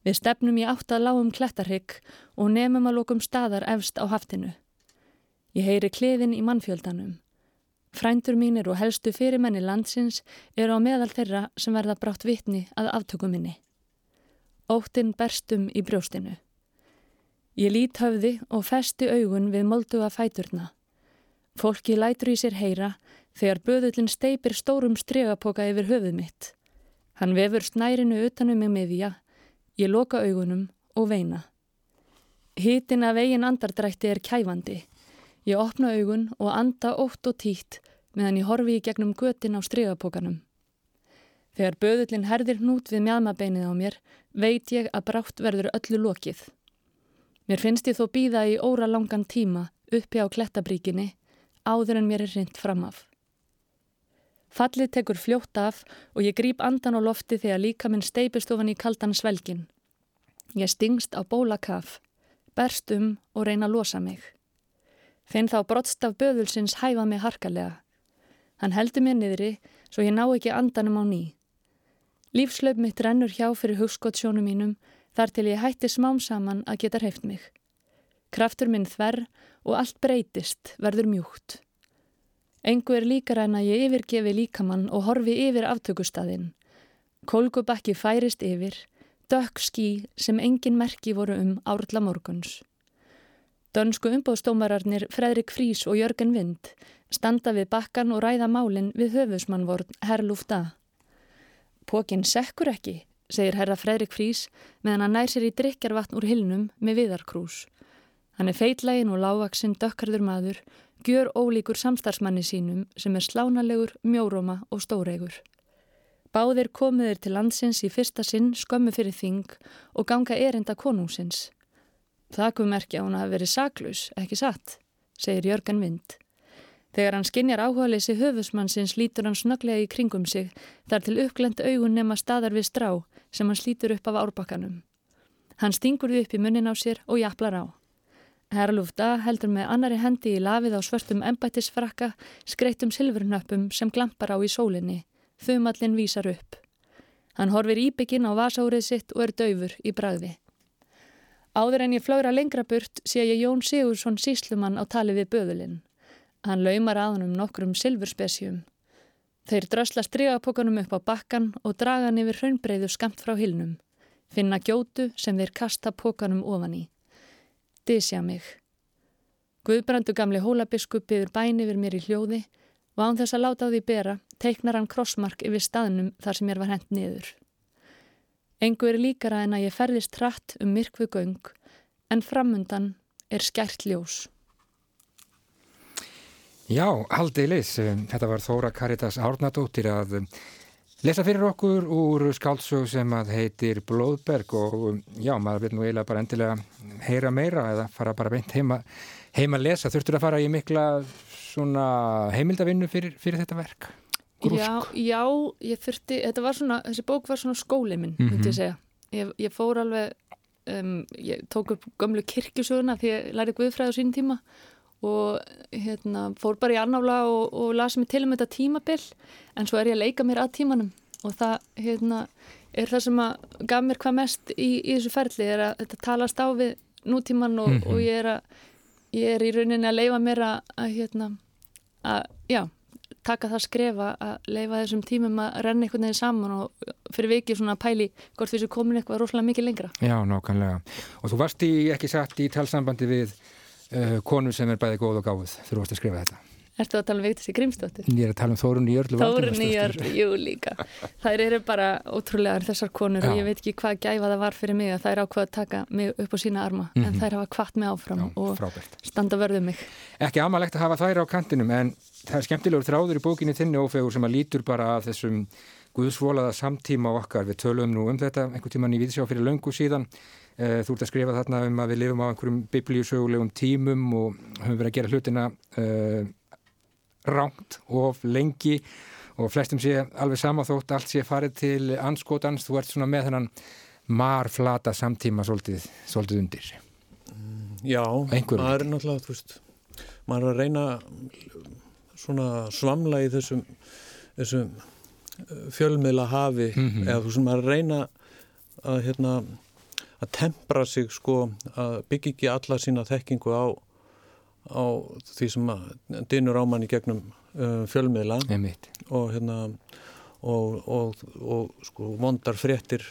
Við stefnum í átt að lágum klettarhygg og nefnum að lókum staðar efst á haftinu. Ég heyri kliðin í mannfjöldanum. Frændur mínir og helstu fyrirmenni landsins eru á meðal þeirra sem verða brátt vitni að aftökum minni. Óttinn berstum í brjóstinu. Ég lít höfði og festi augun við molduga fæturna. Fólki lætur í sér heyra þegar böðullin steipir stórum stregapoka yfir höfuð mitt. Hann vefur snærinu utanum mig miðja, ég loka augunum og veina. Hitin af eigin andardrætti er kæfandi. Ég opna augun og anda ótt og títt meðan ég horfi í gegnum götin á strygapokanum. Þegar böðullin herðir hnút við mjadmabeinið á mér, veit ég að brátt verður öllu lokið. Mér finnst ég þó býða í óra langan tíma uppi á klettabríkinni, áður en mér er reynd fram af. Fallið tekur fljótt af og ég grýp andan á lofti þegar líka minn steipist ofan í kaldan svelgin. Ég stingst á bólakaf, berst um og reyna að losa mig. Finn þá brottstaf böðulsins hæfa mig harkalega. Hann heldur mér niðri svo ég ná ekki andanum á ný. Lífslaup mitt rennur hjá fyrir hugskottsjónum mínum þar til ég hætti smám saman að geta hreift mig. Kraftur minn þverr og allt breytist, verður mjúkt. Engu er líkar en að ég yfirgefi líkamann og horfi yfir aftökustadinn. Kolgubakki færist yfir, dökk skí sem engin merki voru um árla morguns. Dönsku umbóðstómararnir Fredrik Frís og Jörgen Vind standa við bakkan og ræða málinn við höfusmannvorn Herlúfta. Pókin sekkur ekki, segir herra Fredrik Frís meðan hann nær sér í drikjarvatn úr hilnum með viðarkrús. Hann er feitlegin og lágvaksinn dökkarður maður, gjör ólíkur samstarfsmanni sínum sem er slánalegur, mjóróma og stóreigur. Báðir komiðir til landsins í fyrsta sinn skömmu fyrir þing og ganga erinda konungsins. Það kom merkja að hún hafi verið saklaus, ekki satt, segir Jörgen Vind. Þegar hann skinjar áhugaðleysi höfusmannsins lítur hann snöglega í kringum sig þar til uppglend augun nema staðar við strá sem hann slítur upp af árbakkanum. Hann stingur því upp í munnin á sér og jaflar á. Herrlúfta heldur með annari hendi í lafið á svörstum embættisfrakka skreittum silfurnöppum sem glampar á í sólinni. Þumallin vísar upp. Hann horfir íbyggin á vasárið sitt og er döfur í bragði. Áður en ég flögra lengra burt sé ég Jón Sigursson síslumann á tali við böðulinn. Hann laumar að hann um nokkrum silfurspesjum. Þeir drösla strygapokanum upp á bakkan og draga hann yfir hraunbreiðu skamt frá hilnum. Finna gjótu sem þeir kasta pokanum ofan í. Disja mig. Guðbrandu gamli hólabiskup byður bæni yfir mér í hljóði og án þess að láta á því bera teiknar hann krossmark yfir staðnum þar sem ég var hend niður. Engu er líkara en að ég ferðist hratt um myrkvu göng en framundan er skært ljós. Já, haldið leys. Þetta var Þóra Karitas Árnadóttir að lesa fyrir okkur úr skálsög sem að heitir Blóðberg og já, maður vil nú eiginlega bara endilega heyra meira eða fara bara beint heima, heima að lesa. Þurftur að fara í mikla heimildavinnu fyrir, fyrir þetta verk? grúsk? Já, já, ég þurfti, þetta var svona, þessi bók var svona skóli minn, mm -hmm. myndi ég segja. Ég, ég fór alveg, um, ég tók upp gömlu kirkjusöguna því ég lærið Guðfræð á sín tíma og hérna, fór bara í annála og, og lasi mig til um þetta tímabill en svo er ég að leika mér að tímanum og það hérna, er það sem að gaf mér hvað mest í, í þessu ferli er að þetta talast á við nútíman og, mm -hmm. og ég er að ég er í rauninni að leifa mér að, að hérna, að, já taka það skrefa að leifa þessum tímum að renna einhvern veginn saman og fyrir vikið svona pæli hvort þessu komin eitthvað rosalega mikið lengra. Já, nákvæmlega. Og þú varst í, ekki satt í talsambandi við uh, konu sem er bæði góð og gáð varst að skrifa þetta. Ertu að tala um Vigdísi Grímsdóttir? Ég er að tala um Þórun Jörlu Þórun Jörlu, jú líka. Þær eru bara ótrúlegar þessar konur Já. og ég veit ekki hvað gæfa það var fyrir mig að þær ákvaða að taka mig upp á sína arma mm -hmm. en mhm. þær hafa kvart mig áfram Já, og frábært. standa vörðum mig. Ekki amalegt að hafa þær á kantinum en það er skemmtilegur þráður í bókinni þinni ófegur sem að lítur bara af þessum guðsvolaða samtíma okkar. Við tölum nú um þetta einhvern tíman í viðsjá fyrir löngu síðan Eh, þú ert að skrifa þarna um að við lifum á einhverjum biblíusögulegum tímum og höfum verið að gera hlutina uh, ránt og lengi og flestum sé alveg sama þótt allt sé farið til anskotans. Þú ert svona með þennan marflata samtíma svolítið, svolítið undir. Já, það er náttúrulega, þú veist, maður er að reyna svona svamla í þessum, þessum eh, fjölmiðla hafi mm -hmm. eða þú veist, maður er að reyna að hérna að tempra sig sko að byggja ekki alla sína þekkingu á, á því sem að dinur ámann í gegnum uh, fjölmiðla. Og hérna og, og, og sko vondar fréttir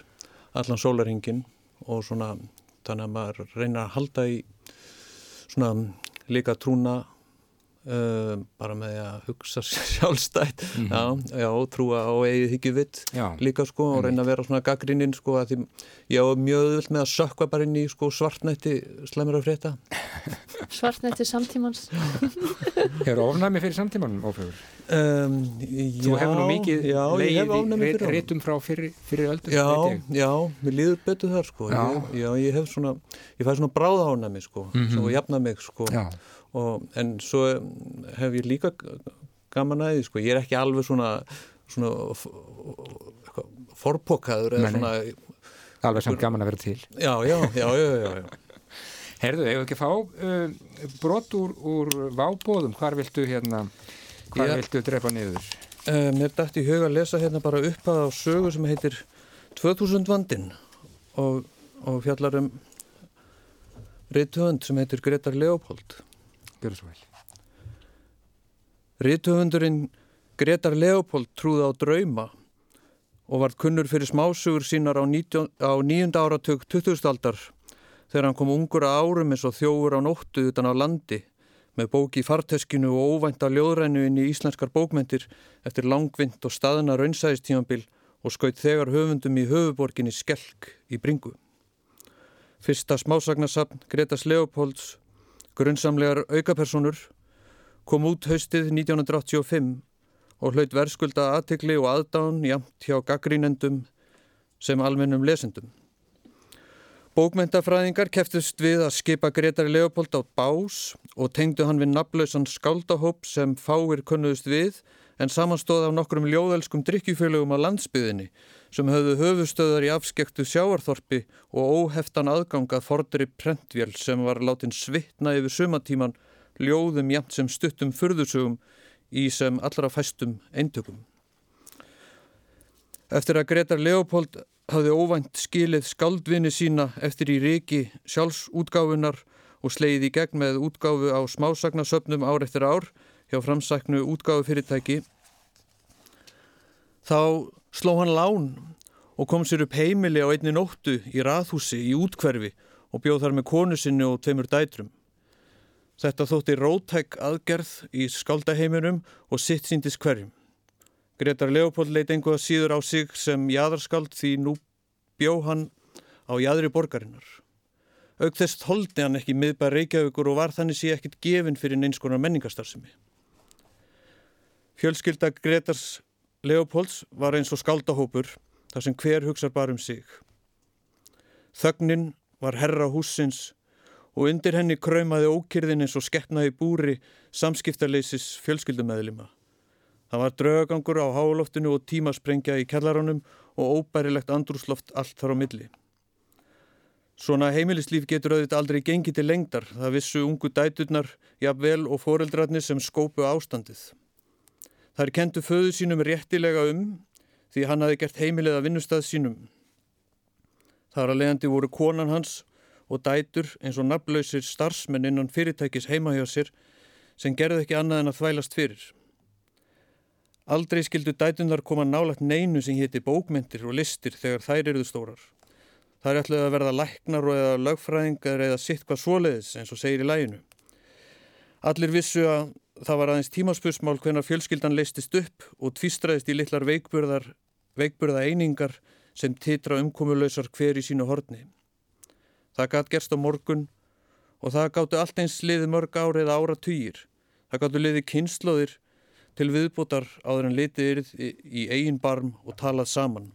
allan sólaringin og svona þannig að maður reynar að halda í svona líka trúna Uh, bara með að hugsa sjálfstætt. Mm -hmm. já, já, trúa á eigið hyggjuvitt líka sko og reyna að vera svona gaggrinninn sko að því ég á mjög öll með að sökka bara inn í sko svartnætti slemur af frétta. Svartnætti samtímans. Hefur ofnæmi fyrir samtímanum ófjögur? Um, Þú hefur nú mikið leið réttum frá fyrir, fyrir öldur Já, já, mér líður betur þar sko. Já. Ég, já, ég hef svona ég fæ svona bráða ánæmi sko mm -hmm. svo jafna mig sko. Já og, en svo hef ég líka gaman að því sko, ég er ekki alveg svona, svona forpokkaður eða svona alveg samt gaman að vera til. Já, já, já, já, já. Herðu, hefur ekki fá uh, brot úr, úr vábóðum, hvar viltu hérna hvar ég, viltu drepa niður? Uh, mér dætti í huga að lesa hérna bara upp að á sögu sem heitir 2000 vandin og, og fjallar um reythönd sem heitir Gretar Leopold Gjör svo vel. Rítuhundurinn Gretar Leopold trúði á drauma og vart kunnur fyrir smásugur sínar á nýjunda áratug 2000 aldar þegar hann kom ungur að árum eins og þjófur á nóttu utan á landi með bóki í farteskinu og óvænta ljóðrænu inn í íslenskar bókmentir eftir langvind og staðna raunsæðistímanbil og skaut þegar höfundum í höfuborginni Skelk í Bringu. Fyrsta smásagnasapn Gretas Leopolds Grunnsamlegar aukapersonur kom út haustið 1985 og hlaut verðskulda aðtikli og aðdán jamt hjá gaggrínendum sem almennum lesendum. Bókmentafræðingar keftust við að skipa Gretari Leopold á bás og tengdu hann við naflausan skáldahóp sem fáir kunnuðust við en samanstóð af nokkrum ljóðelskum drikkjufélögum á landsbyðinni sem höfðu höfustöðar í afskektu sjáarþorpi og óheftan aðgangað fordri prentvél sem var látin svitna yfir sumatíman ljóðum jæmt sem stuttum fyrðusögum í sem allra fæstum eintökum. Eftir að Gretar Leopold hafði óvænt skilið skaldvinni sína eftir í reiki sjálfsútgáfunar og sleiði í gegn með útgáfu á smásagnasöpnum ár eftir ár hjá framsæknu útgáfu fyrirtæki þá sló hann lán og kom sér upp heimili á einni nóttu í raðhúsi í útkverfi og bjóð þar með konu sinni og tveimur dætrum. Þetta þótti rótæk aðgerð í skaldaheiminum og sitt síndis hverjum. Gretar Leopold leitt einhvað síður á sig sem jæðarskald því nú bjóð hann á jæðri borgarinnar. Auk þess holdi hann ekki miðbæð Reykjavíkur og var þannig sé ekkit gefin fyrir neinskonar menningarstarfsemi. Fjölskylda Gretars Leopolds var eins og skaldahópur þar sem hver hugsa bara um sig. Þögnin var herra húsins og undir henni kröymaði ókyrðin eins og skeppnaði búri samskiptarleisis fjölskyldumæðlima. Það var draugagangur á háloftinu og tímasprengja í kellaránum og óbærilegt andrúsloft allt þar á milli. Svona heimilislíf getur auðvitað aldrei gengið til lengdar, það vissu ungu dæturnar, jafnvel og foreldrarnir sem skópu ástandið. Þær kentu föðu sínum réttilega um því hann hafi gert heimilega vinnustað sínum. Þar að leiðandi voru konan hans og dætur eins og nafnlausir starfsmenn innan fyrirtækis heima hjá sér sem gerði ekki annað en að þvælast fyrir. Aldrei skildu dætunar koma nálagt neinu sem hétti bókmyndir og listir þegar þær eruðu stórar. Það er ætlaði að verða læknar og eða lögfræðingar eða sitt hvað svoleiðis eins og segir í læginu. Allir vissu að það var aðeins tímaspursmál hvenar fjölskyldan leistist upp og tvistraðist í litlar veikburða einingar sem titra umkomulösar hver í sínu horni. Það gætt gerst á morgun og það gáttu allt eins liði mörg árið ára týjir. Það gáttu liði kynnslóðir til viðbútar áður en litið yrð í eigin barm og talað saman.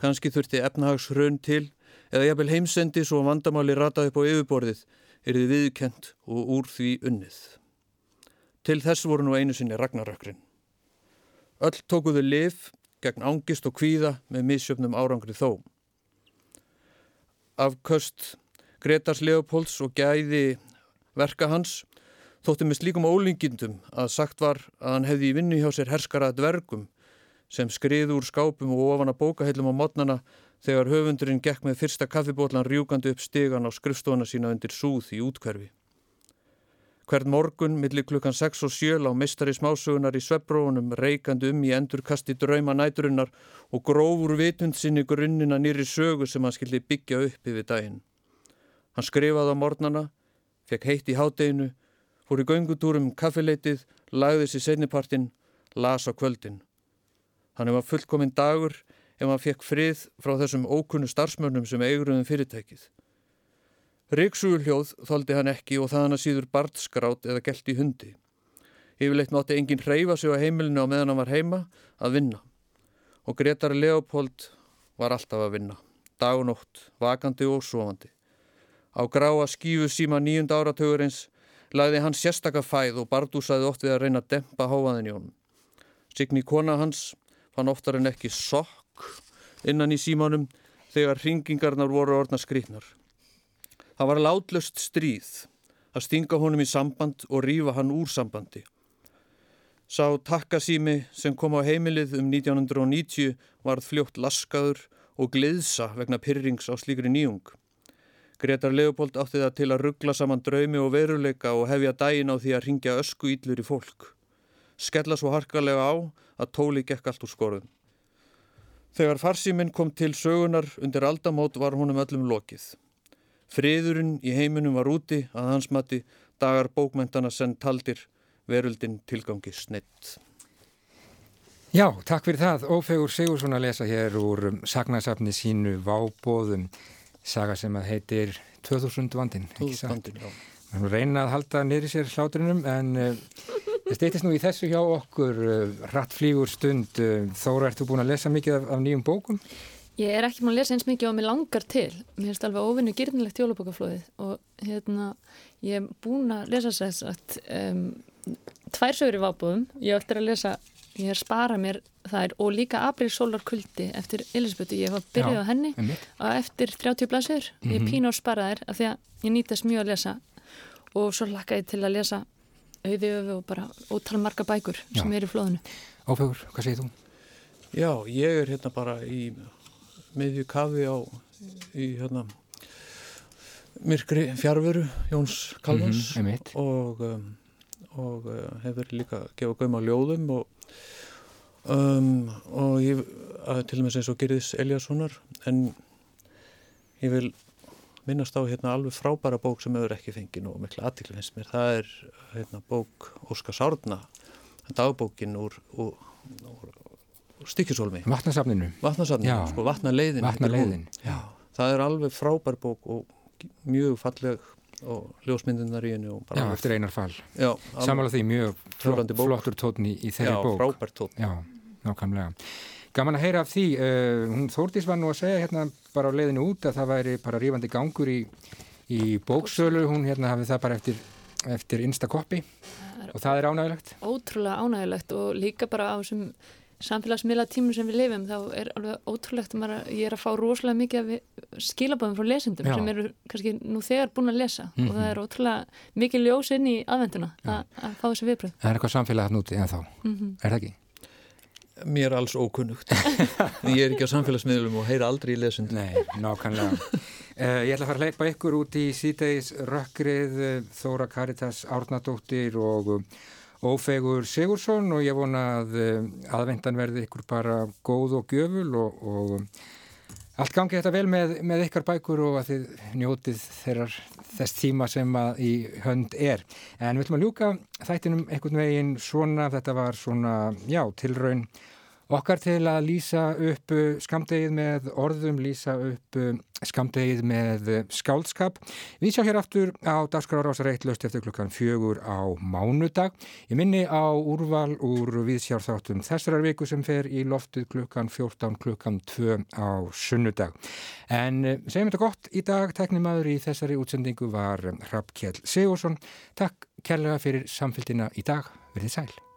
Kanski þurfti efnahags hrön til eða jafnvel heimsendi svo vandamáli ratað upp á yfirborðið yrði viðkent og úr því unnið. Til þess voru nú einu sinni ragnarökrin. Öll tókuðu lif gegn ángist og kvíða með misjöfnum árangri þó. Af köst Gretars Leopolds og gæði verka hans þóttum við slíkum ólingindum að sagt var að hann hefði í vinnu hjá sér herskara dvergum sem skriði úr skápum og ofan að bókaheilum á modnana þegar höfundurinn gekk með fyrsta kaffibótlan rjúkandi upp stegan á skrifstofana sína undir súð í útkverfi. Hvern morgun, millir klukkan 6 og 7 á mistari smásugunar í svebbróunum, reikandi um í endurkasti drauma næturinnar og grófur vitund sinni grunnina nýri sögu sem hann skildi byggja upp yfir daginn. Hann skrifaði á mornana, fekk heitt í hádeginu, fór í göngutúrum kaffileitið, lagði sér sennipartin, las á kvöldin. Hann var fullkominn dagur ef hann fekk frið frá þessum ókunnu starfsmörnum sem eiguruðum fyrirtækið. Ríksúljóð þóldi hann ekki og það hann að síður bartskrátt eða gælt í hundi. Yfirleitt mátti enginn hreyfa sig á heimilinu á meðan hann var heima að vinna. Og Gretar Leopold var alltaf að vinna. Dag og nótt, vakandi og sofandi. Á gráa skífu síma nýjunda áratögurins lagði hann sérstakka fæð og bardúsaði oft við að reyna að dempa háaðin í honum. Signi kona hans fann oftar en ekki sokk innan í símanum þegar hringingarnar voru orðna skrifnar. Það var látlöst stríð að stinga honum í samband og rýfa hann úr sambandi. Sá takkasími sem kom á heimilið um 1990 varð fljótt laskaður og gleiðsa vegna pyrrings á slíkri nýjung. Gretar Leopold átti það til að ruggla saman draumi og veruleika og hefja dægin á því að ringja ösku íllur í fólk. Skella svo harkalega á að tóli gekk allt úr skorðum. Þegar farsíminn kom til sögunar undir aldamót var honum öllum lokið. Friðurinn í heiminum var úti að hans mati dagar bókmentana senn taldir veruldin tilgangi snett. Já, takk fyrir það. Ófegur Sigursson að lesa hér úr sagnasafni sínu Vábóðum, saga sem að heitir 2000 vandin. 2000 vandin, já. Hún reyna að halda niður sér sláturinnum en uh, Það steytist nú í þessu hjá okkur uh, rattflýgur stund. Uh, Þóra, ert þú búin að lesa mikið af, af nýjum bókum? Ég er ekki búin að lesa eins mikið og mér langar til. Mér finnst alveg ofinnu gyrnilegt jólabókaflóðið og hérna ég er búin að lesa þess að um, tvær sögur í vábúðum. Ég ætti að lesa, ég er spara mér þær og líka April Solar Kuldi eftir Elisabethu. Ég hef byrjuð á henni og eftir 30 blæsur. Mm -hmm. Ég mhm. pín á sparaðir af því að ég nýtast mjög að lesa og svo lakka ég til að lesa auði öfu og bara ótal marga bækur Já. sem er í flóðinu. Áfegur, hvað segir þú? Já, ég er hérna bara í meðju kafi á í hérna myrkri fjárveru Jóns Kalvans mm -hmm, og, um, og uh, hefur líka gefað gaum á ljóðum og, um, og ég, til og með eins og Gerðis Eliassonar en ég vil minnast á hérna alveg frábæra bók sem hefur ekki fengið nú miklu aðtikli finnst mér. Það er hérna bók Óskar Sárna, dagbókin úr, úr, úr Stykkisólmi. Vatnasafninu. Vatnasafninu, sko vatnaleiðin. Vatnaleiðin, já. Það er alveg frábær bók og mjög falleg og ljósmyndunar í hennu. Já, eftir einar fall. Já. Samanlega því mjög flott, flottur tótn í, í þeirri bók. Já, frábær tótn. Já, nákvæmlega. Gaman að heyra af því, uh, hún Þórtís var nú að segja hérna bara á leiðinu út að það væri bara rífandi gangur í, í bóksölu, hún hérna hafið það bara eftir, eftir instakoppi og það er ánægilegt. Ótrúlega ánægilegt og líka bara á þessum samfélagsmiðla tímum sem við lifum þá er alveg ótrúlegt að maður, ég er að fá rosalega mikið skilabóðum frá lesendum Já. sem eru kannski nú þegar búin að lesa mm -hmm. og það er ótrúlega mikið ljós inn í aðvenduna að, fá þessi viðbröð. Það er eitthvað samfélag að núti en þá, mm -hmm. er það ekki? mér alls ókunnugt ég er ekki á samfélagsmiðlum og heyra aldrei í lesund Nei, nákvæmlega uh, Ég ætla að fara að leipa ykkur út í síðdeis rökkrið uh, Þóra Karitas Árnadóttir og uh, Ófegur Sigursson og ég vona að aðvendan verði ykkur bara góð og gjöful og, og Allt gangi þetta vel með, með ykkar bækur og að þið njótið þeirrar þess tíma sem að í hönd er. En við ætlum að ljúka þættinum einhvern veginn svona, þetta var svona, já, tilraun Okkar til að lýsa upp skamdegið með orðum, lýsa upp skamdegið með skáldskap. Við sjá hér aftur á dagskrára ásar eitt löst eftir klukkan fjögur á mánudag. Ég minni á úrval úr viðsjárþáttum þessarar viku sem fer í loftið klukkan 14 klukkan 2 á sunnudag. En eh, segjum þetta gott í dag. Teknimaður í þessari útsendingu var Rappkjell Sigursson. Takk kærlega fyrir samfélgina í dag. Verðið sæl.